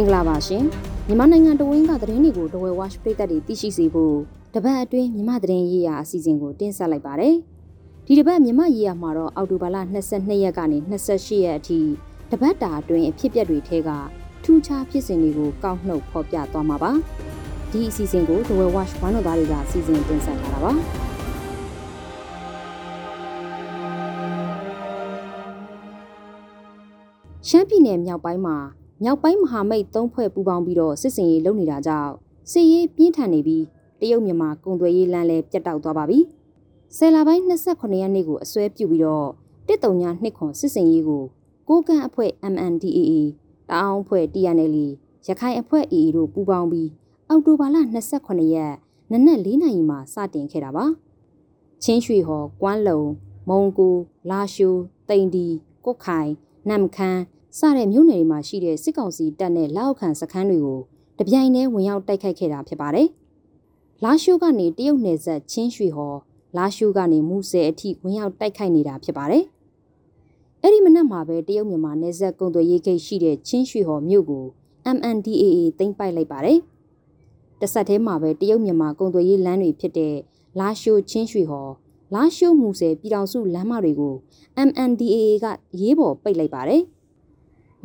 မင်္ဂလာပါရှင်မြန်မာနိုင်ငံတဝင်းကသတင်းတွေကိုဒဝဲဝါရှ်ပြည်သက်တွေသိရှိစေဖို့တပတ်အတွင်းမြန်မာသတင်းရေးရာအစီအစဉ်ကိုတင်ဆက်လိုက်ပါတယ်ဒီတပတ်မြန်မာရေးရာမှာတော့အောက်တိုဘာလ22ရက်ကနေ28ရက်အထိတပတ်တာအတွင်းအဖြစ်အပျက်တွေထဲကထူးခြားဖြစ်စဉ်တွေကိုကောက်နှုတ်ဖော်ပြသွားမှာပါဒီအစီအစဉ်ကိုဒဝဲဝါရှ်ဝမ်းတော်သားတွေကစီစဉ်တင်ဆက်ထားတာပါရှမ်းပြည်နယ်မြောက်ပိုင်းမှာ မြောက်ပိုင်းမဟာမိတ်သုံးဖွဲ့ပူးပေါင်းပြီးတော့စစ်စင်ရေးလုပ်နေတာကြောင့်စစ်ရေးပြင်းထန်နေပြီးတရုတ်မြန်မာကုန်သွယ်ရေးလမ်းလည်းပြတ်တောက်သွားပါပြီ။ဆယ်လပိုင်း28ရက်နေ့ကိုအစွဲပြုပြီးတော့တစ်တုံညာနှစ်ခွန်စစ်စင်ရေးကိုကိုကန့်အဖွဲ့ MNDAA တအောင်းအဖွဲ့ TNL ရခိုင်အဖွဲ့ AA တို့ပူးပေါင်းပြီးအောက်တိုဘာလ28ရက်နနက်၄နာရီမှာစတင်ခဲ့တာပါ။ချင်းရွှေဟော်၊ကွမ်းလုံ၊မုံကို၊လာရှိုး၊တိန်ဒီ၊ကုတ်ခိုင်၊နမ်ခမ်း စတဲ့မြို့နယ်တွေမှာရှိတဲ့စစ်ကောင်စီတပ်နဲ့လက်အောက်ခံစခန်းတွေကိုတပြိုင်တည်းဝင်ရောက်တိုက်ခိုက်ခဲ့တာဖြစ်ပါတယ်။လာရှိုးကနေတရုတ်နယ်စပ်ချင်းရွှေဟော်လာရှိုးကနေမူဆယ်အထိဝင်ရောက်တိုက်ခိုက်နေတာဖြစ်ပါတယ်။အဲ့ဒီမနက်မှာပဲတရုတ်မြန်မာနယ်စပ်ကုန်သွယ်ရေးဂိတ်ရှိတဲ့ချင်းရွှေဟော်မြို့ကို MNDAA သိမ်းပိုက်လိုက်ပါတယ်။တဆက်တည်းမှာပဲတရုတ်မြန်မာကုန်သွယ်ရေးလမ်းတွေဖြစ်တဲ့လာရှိုးချင်းရွှေဟော်လာရှိုးမူဆယ်ပြည်တော်စုလမ်းမတွေကို MNDAA ကရေးပေါ်ပိတ်လိုက်ပါတယ်။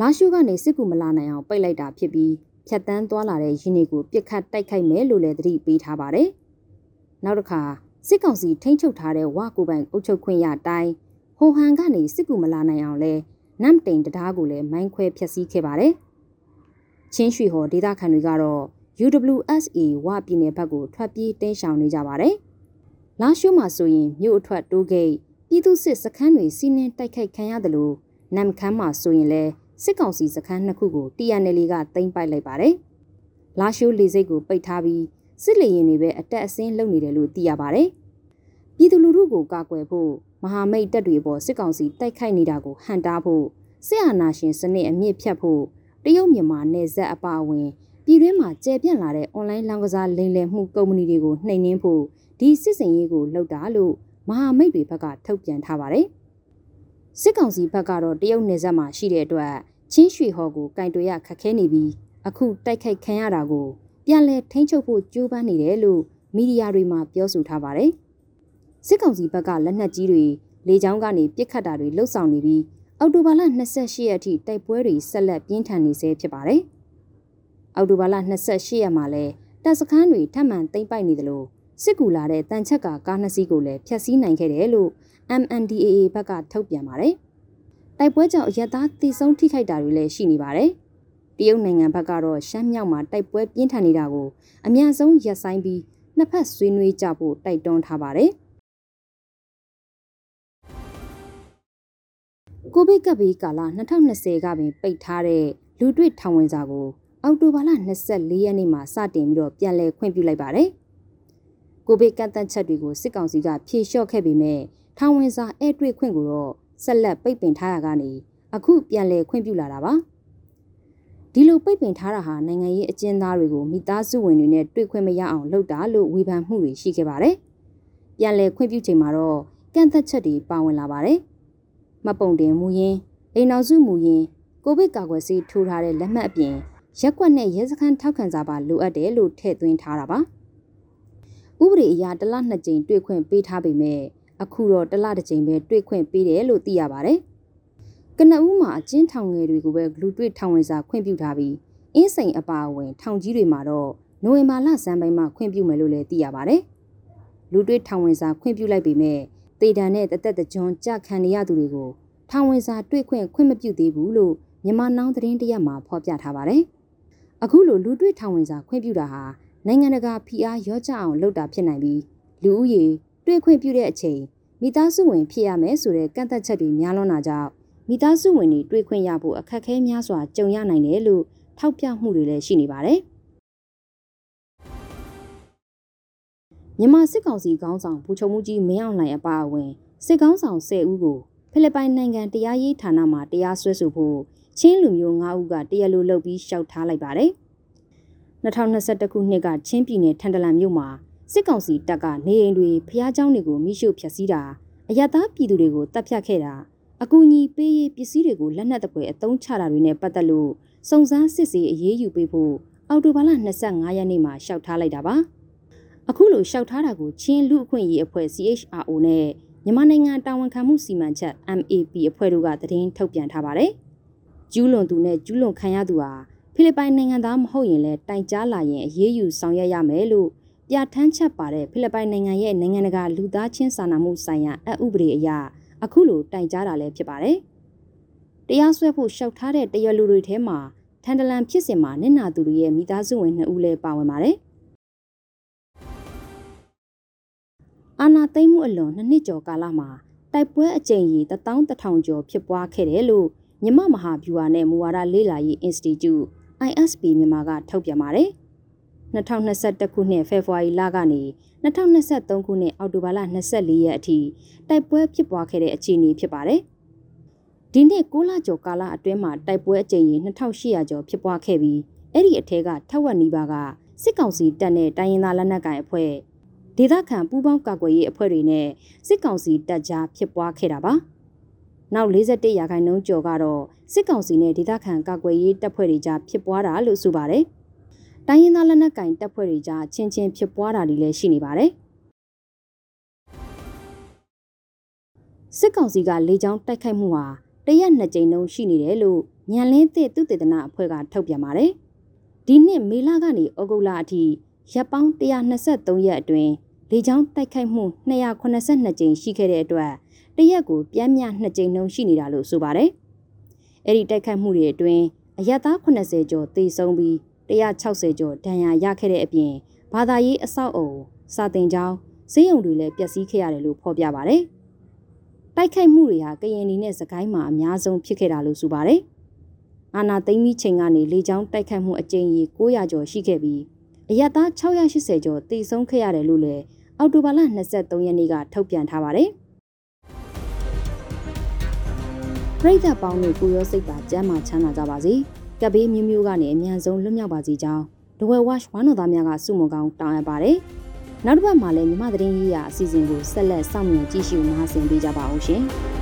လာရှုကနေစစ်ကူမလာနိုင်အောင်ပိတ်လိုက်တာဖြစ်ပြီးဖြတ်တန်းသွားလာတဲ့ရင်းတွေကိုပြစ်ခတ်တိုက်ခိုက်မယ်လို့လည်းသတိပေးထားပါတယ်။နောက်တစ်ခါစစ်ကောင်စီထိန်းချုပ်ထားတဲ့ဝါကိုပိုင်အုပ်ချုပ်ခွင့်ရတိုင်းဟိုဟန်ကနေစစ်ကူမလာနိုင်အောင်လဲနမ်တိန်တရားကိုလည်းမိုင်းခွဲဖျက်ဆီးခဲ့ပါတယ်။ချင်းရွှေဟော်ဒေသခံတွေကတော့ UWSA ဝပြည်နယ်ဘက်ကိုထွက်ပြေးတင်းရှောင်နေကြပါတယ်။လာရှုမှာဆိုရင်မြို့အထွက်တိုးဂိတ်ပြည်သူစစ်စခန်းတွေစီးနှင်းတိုက်ခိုက်ခံရတယ်လို့နမ်ခမ်းမှာဆိုရင်လည်း စစ်ကောင်စီစခန်းနှစ်ခုကို TNL ကသိမ်းပိုက်လိုက်ပါတယ်။လာရှိုးလေစိတ်ကိုပိတ်ထားပြီးစစ်လေရင်တွေပဲအတက်အဆင်းလုပ်နေတယ်လို့သိရပါတယ်။ပြည်သူလူထုကိုကာကွယ်ဖို့မဟာမိတ်တပ်တွေပေါ်စစ်ကောင်စီတိုက်ခိုက်နေတာကိုဟန်တားဖို့စစ်အာဏာရှင်စနစ်အမြင့်ဖြတ်ဖို့တရုတ်မြန်မာနယ်စပ်အပါအဝင်ပြည်တွင်းမှာကျယ်ပြန့်လာတဲ့အွန်လိုင်းလောင်းကစားလိမ်လည်မှုကုမ္ပဏီတွေကိုနှိမ်နင်းဖို့ဒီစစ်စင်ရေးကိုလှုပ်တာလို့မဟာမိတ်တွေဘက်ကထုတ်ပြန်ထားပါတယ်။ စစ်ကောင်စီဘက်ကတော့တရုတ်နယ်စပ်မှာရှိတဲ့အတွက်ချင်းရွှေဟော်ကိုကင်တွယ်ရခက်ခဲနေပြီးအခုတိုက်ခိုက်ခံရတာကိုပြန်လည်ထိန်းချုပ်ဖို့ကြိုးပမ်းနေတယ်လို့မီဒီယာတွေမှာပြောဆိုထားပါတယ်။စစ်ကောင်စီဘက်ကလက်နက်ကြီးတွေလေကြောင်းကနေပစ်ခတ်တာတွေလှုပ်ဆောင်နေပြီးအော်တိုဘာလ28ရက်အထိတိုက်ပွဲတွေဆက်လက်ပြင်းထန်နေဆဲဖြစ်ပါတယ်။အော်တိုဘာလ28ရက်မှာလဲတပ်စခန်းတွေထပ်မံသိမ်းပိုက်နေတယ်လို့ စစ်ကူလာတဲ့တန်ချက်ကကားနှစ်စီးကိုလည်းဖျက်ဆီးနိုင်ခဲ့တယ်လို့ MNDAA ဘက်ကထုတ်ပြန်ပါတယ်။တိုက်ပွဲကြောင့်ရက်သားတိဆုံးထိခိုက်တာတွေလည်းရှိနေပါတယ်။တရုတ်နိုင်ငံဘက်ကတော့ရှမ်းမြောက်မှာတိုက်ပွဲပြင်းထန်နေတာကိုအများဆုံးရပ်ဆိုင်းပြီးနှစ်ဖက်ဆွေးနွေးကြဖို့တိုက်တွန်းထားပါတယ်။ကိုဗစ်ကပ်ဘေးကာလ2020ကပင်ပိတ်ထားတဲ့လူတွေ့ထောင်ဝင်စာကိုအောက်တိုဘာလ24ရက်နေ့မှာစတင်ပြီးတော့ပြန်လည်ခွင့်ပြုလိုက်ပါတယ်။ ကိုဗစ်ကန့်သတ်ချက်တွေကိုစစ်ကောင်စီကဖြေလျှော့ခဲ့ပေမဲ့ထောင်ဝင်စာအဲ့တွေ့ခွင့်ကိုတော့ဆက်လက်ပိတ်ပင်ထားရကနေအခုပြန်လည်ခွင့်ပြုလာတာပါဒီလိုပိတ်ပင်ထားတာဟာနိုင်ငံရေးအကျဉ်းသားတွေကိုမိသားစုဝင်တွေနဲ့တွေ့ခွင့်မရအောင်လုပ်တာလို့ဝေဖန်မှုတွေရှိခဲ့ပါတယ်ပြန်လည်ခွင့်ပြုချိန်မှာတော့ကန့်သက်ချက်တွေပါဝင်လာပါတယ်မပုံတင်မူရင်းအိမ်နောက်စုမူရင်းကိုဗစ်ကာကွယ်ဆေးထိုးထားတဲ့လက်မှတ်အပြင်ရက်ကွက်နဲ့ရဲစခန်းထောက်ခံစာပါလိုအပ်တယ်လို့ထည့်သွင်းထားတာပါ ဥပဒေအရတလနှစ်ကြိမ်တွေ့ခွင့်ပေးထားပေမဲ့အခုတော့တစ်လတစ်ကြိမ်ပဲတွေ့ခွင့်ပေးတယ်လို့သိရပါတယ်။ကနဦးမှာအကျဉ်းထောင်ငယ်တွေကိုပဲလူတွေ့ထောင်ဝင်စာခွင့်ပြုထားပြီးအင်းစိန်အပါအဝင် ထောင်ကြီးတွေမှာတော့နိုဝင်ဘာလဆန်းပိုင်းမှာခွင့်ပြုမယ်လို့လည်းသိရပါတယ်။လူတွေ့ထောင်ဝင်စာခွင့်ပြုလိုက်ပေမဲ့တေတံနဲ့တသက်တကြွကြခံနေရသူတွေကိုထောင်ဝင်စာတွေ့ခွင့်ခွင့်မပြုသေးဘူးလို့မြန်မာနောင်သတင်းတရက်မှာဖော်ပြထားပါတယ်။အခုလိုလူတွေ့ထောင်ဝင်စာခွင့်ပြုတာဟာ နိုင်ငံတကာဖိအားရောကြအောင်လုပ်တာဖြစ်နိုင်ပြီးလူဦးရေတွေ့ခွင့်ပြုတဲ့အချိန်မိသားစုဝင်ဖြစ်ရမယ်ဆိုတဲ့ကန့်သက်ချက်တွေများလွန်းတာကြောင့်မိသားစုဝင်တွေတွေ့ခွင့်ရဖို့အခက်အခဲများစွာကြုံရနိုင်တယ်လို့ထောက်ပြမှုတွေလည်းရှိနေပါတယ်။မြန်မာစစ်ကောင်စီခေါင်းဆောင်ဘူချုံမှုကြီးမင်းအောင်လှိုင်အပါအဝင်စစ်ကောင်ဆောင်10ဦးကိုဖိလစ်ပိုင်နိုင်ငံတရားရေးဌာနမှတရားစွဲဆိုဖို့ချင်းလူမျိုး9ဦးကတရားလိုလုပ်ပြီးရှောက်ထားလိုက်ပါတယ်။ 2021ခုနှစ်ကချင်းပြည်နယ်ထန်တလန်မြို့မှာစစ်ကောင်စီတပ်ကနေအိမ်တွေဖျားเจ้าတွေကိုမိရှုဖျက်ဆီးတာအယက်သားပြည်သူတွေကိုတပ်ဖြတ်ခဲ့တာ အကူအညီပေးရေးပစ္စည်းတွေကိုလက်နက်တပွဲအသုံးချတာတွေနဲ့ပတ်သက်လို့စုံစမ်းစစ်ဆေးအရေးယူပေးဖို့အော်တိုဘာလ25ရက်နေ့မှာရှောက်ထားလိုက်တာပါအခုလိုရှောက်ထားတာကိုချင်းလူအခွင့်အရေးအဖွဲ့ CHRO နဲ့မြန်မာနိုင်ငံတာဝန်ခံမှုစီမံချက် MAP အဖွဲ့တို့ကသတင်းထုတ်ပြန်ထားပါတယ်ကျူးလွန်သူနဲ့ကျူးလွန်ခံရသူဟာ ဖိလစ်ပိုင်နိုင်ငံသားမဟုတ်ရင်လည်းတိုင်ကြားလာရင်အရေးယူဆောင်ရွက်ရမယ်လို့ပြဋ္ဌာန်းချက်ပါတဲ့ဖိလစ်ပိုင်နိုင်ငံရဲ့နိုင်ငံတကာလူသားချင်းစာနာမှုဆိုင်ရာအဥပဒေအရအခုလိုတိုင်ကြားတာလည်းဖြစ်ပါတယ်။တရားစွဲဖို့ရှောက်ထားတဲ့တရလူတွေထဲမှာထန်တလန်ဖြစ်စဉ်မှာနစ်နာသူတွေရဲ့မိသားစုဝင်2ဦးလည်းပါဝင်ပါတယ်။အာနာသိမ့်မှုအလွန်နှစ်နှစ်ကျော်ကာလမှာတိုက်ပွဲအကြိမ်ကြီး11000ကျော်ဖြစ်ပွားခဲ့တယ်လို့မြမမဟာဗျူဟာနဲ့မူဝါဒလေ့လာရေး Institute ISP မြန်မာကထုတ်ပြန်ပါတယ်။2021ခုနှစ်ဖေဖော်ဝါရီလကနေ2023ခုနှစ်အောက်တိုဘာလ24ရက်အထိတိုက်ပွဲဖြစ်ပွားခဲ့တဲ့အခြေအနေဖြစ်ပါတယ်။ဒီနှစ်6လကျော်ကာလအတွင်းမှာတိုက်ပွဲအကြိမ်ရေ2800ကျော်ဖြစ်ပွားခဲ့ပြီးအဲ့ဒီအထက်ကထက်ဝက်နီးပါးကစစ်ကောင်စီတပ်နဲ့တိုင်းရင်းသားလက်နက်ကိုင်အဖွဲ့ဒေသခံပူးပေါင်းကာကွယ်ရေးအဖွဲ့တွေနဲ့စစ်ကောင်စီတပ်ကြားဖြစ်ပွားခဲ့တာပါ။နောက်41ရာခိုင်နှုန်းကျော်ကတော့ စစ်ကောင်စီနဲ့ဒေသခံကာကွယ်ရေးတပ်ဖွဲ့တွေကြားဖြစ်ပွားတာလို့ဆိုပါတယ်။တိုင်းရင်းသားလက်နက်ကင်တပ်ဖွဲ့တွေကြားချင်းချင်းဖြစ်ပွားတာတွေလည်းရှိနေပါတယ်စစ်ကောင်စီကလေကြောင်းတိုက်ခိုက်မှုဟာတရက်နှစ်ကြိမ်လုံးရှိနေတယ်လို့ညံလင်းသည့်သူတေသနာအဖွဲ့ကထုတ်ပြန်ပါတယ်ဒီနှစ်မေလကနေဩဂုတ်လအထိရပ်ပေါင်း123ရက်အတွင်းလေကြောင်းတိုက်ခိုက်မှု282ကြိမ်ရှိခဲ့တဲ့အတွက်တရက်ကိုပြမ်းမြ2ကြိမ်နှုန်းရှိနေတာလို့ဆိုပါတယ်။ အဲ့ဒီတိုက်ခိုက်မှုတွေအတွင်းအရက်သား80ကျော်သေဆုံးပြီး160ကျော်ဒဏ်ရာရခဲ့တဲ့အပြင်ဘာသာရေးအဆောက်အုံစာတင်ကျောင်းဈေးရုံတွေလည်းပျက်စီးခဲ့ရတယ်လို့ဖော်ပြပါဗျ။တိုက်ခိုက်မှုတွေဟာကရင်နီနဲ့စကိုင်းမှာအများဆုံးဖြစ်ခဲ့တာလို့ဆိုပါတယ်။အာနာသိမ့်မီချိန်ကနေလေကြောင်းတိုက်ခိုက်မှုအကြိမ်ကြီး900ကျော်ရှိခဲ့ပြီးအရက်သား680ကျော်တိဆုံးခဲ့ရတယ်လို့လည်းအောက်တိုဘာလ23ရက်နေ့ကထုတ်ပြန်ထားပါတယ်။ ပြည်သက်ပေါင်းတို့ကိုရောစိတ်ပါကျမ်းမာချမ်းသာကြပါစေ။ကပ်ဘေးမျိုးမျိုးကနေအမြန်ဆုံးလွတ်မြောက်ပါစေကြောင်းဒဝဲဝါရှ်ဝါနော်သားများကစုမုံကောင်းတောင်းအပ်ပါတယ်။နောက်တစ်ပတ်မှာလည်းမြမသတင်းရေးရာအစီအစဉ်ကိုဆက်လက်စောင့်မျှော်ကြည့်ရှုနားဆင်ပေးကြပါအောင်ရှင်။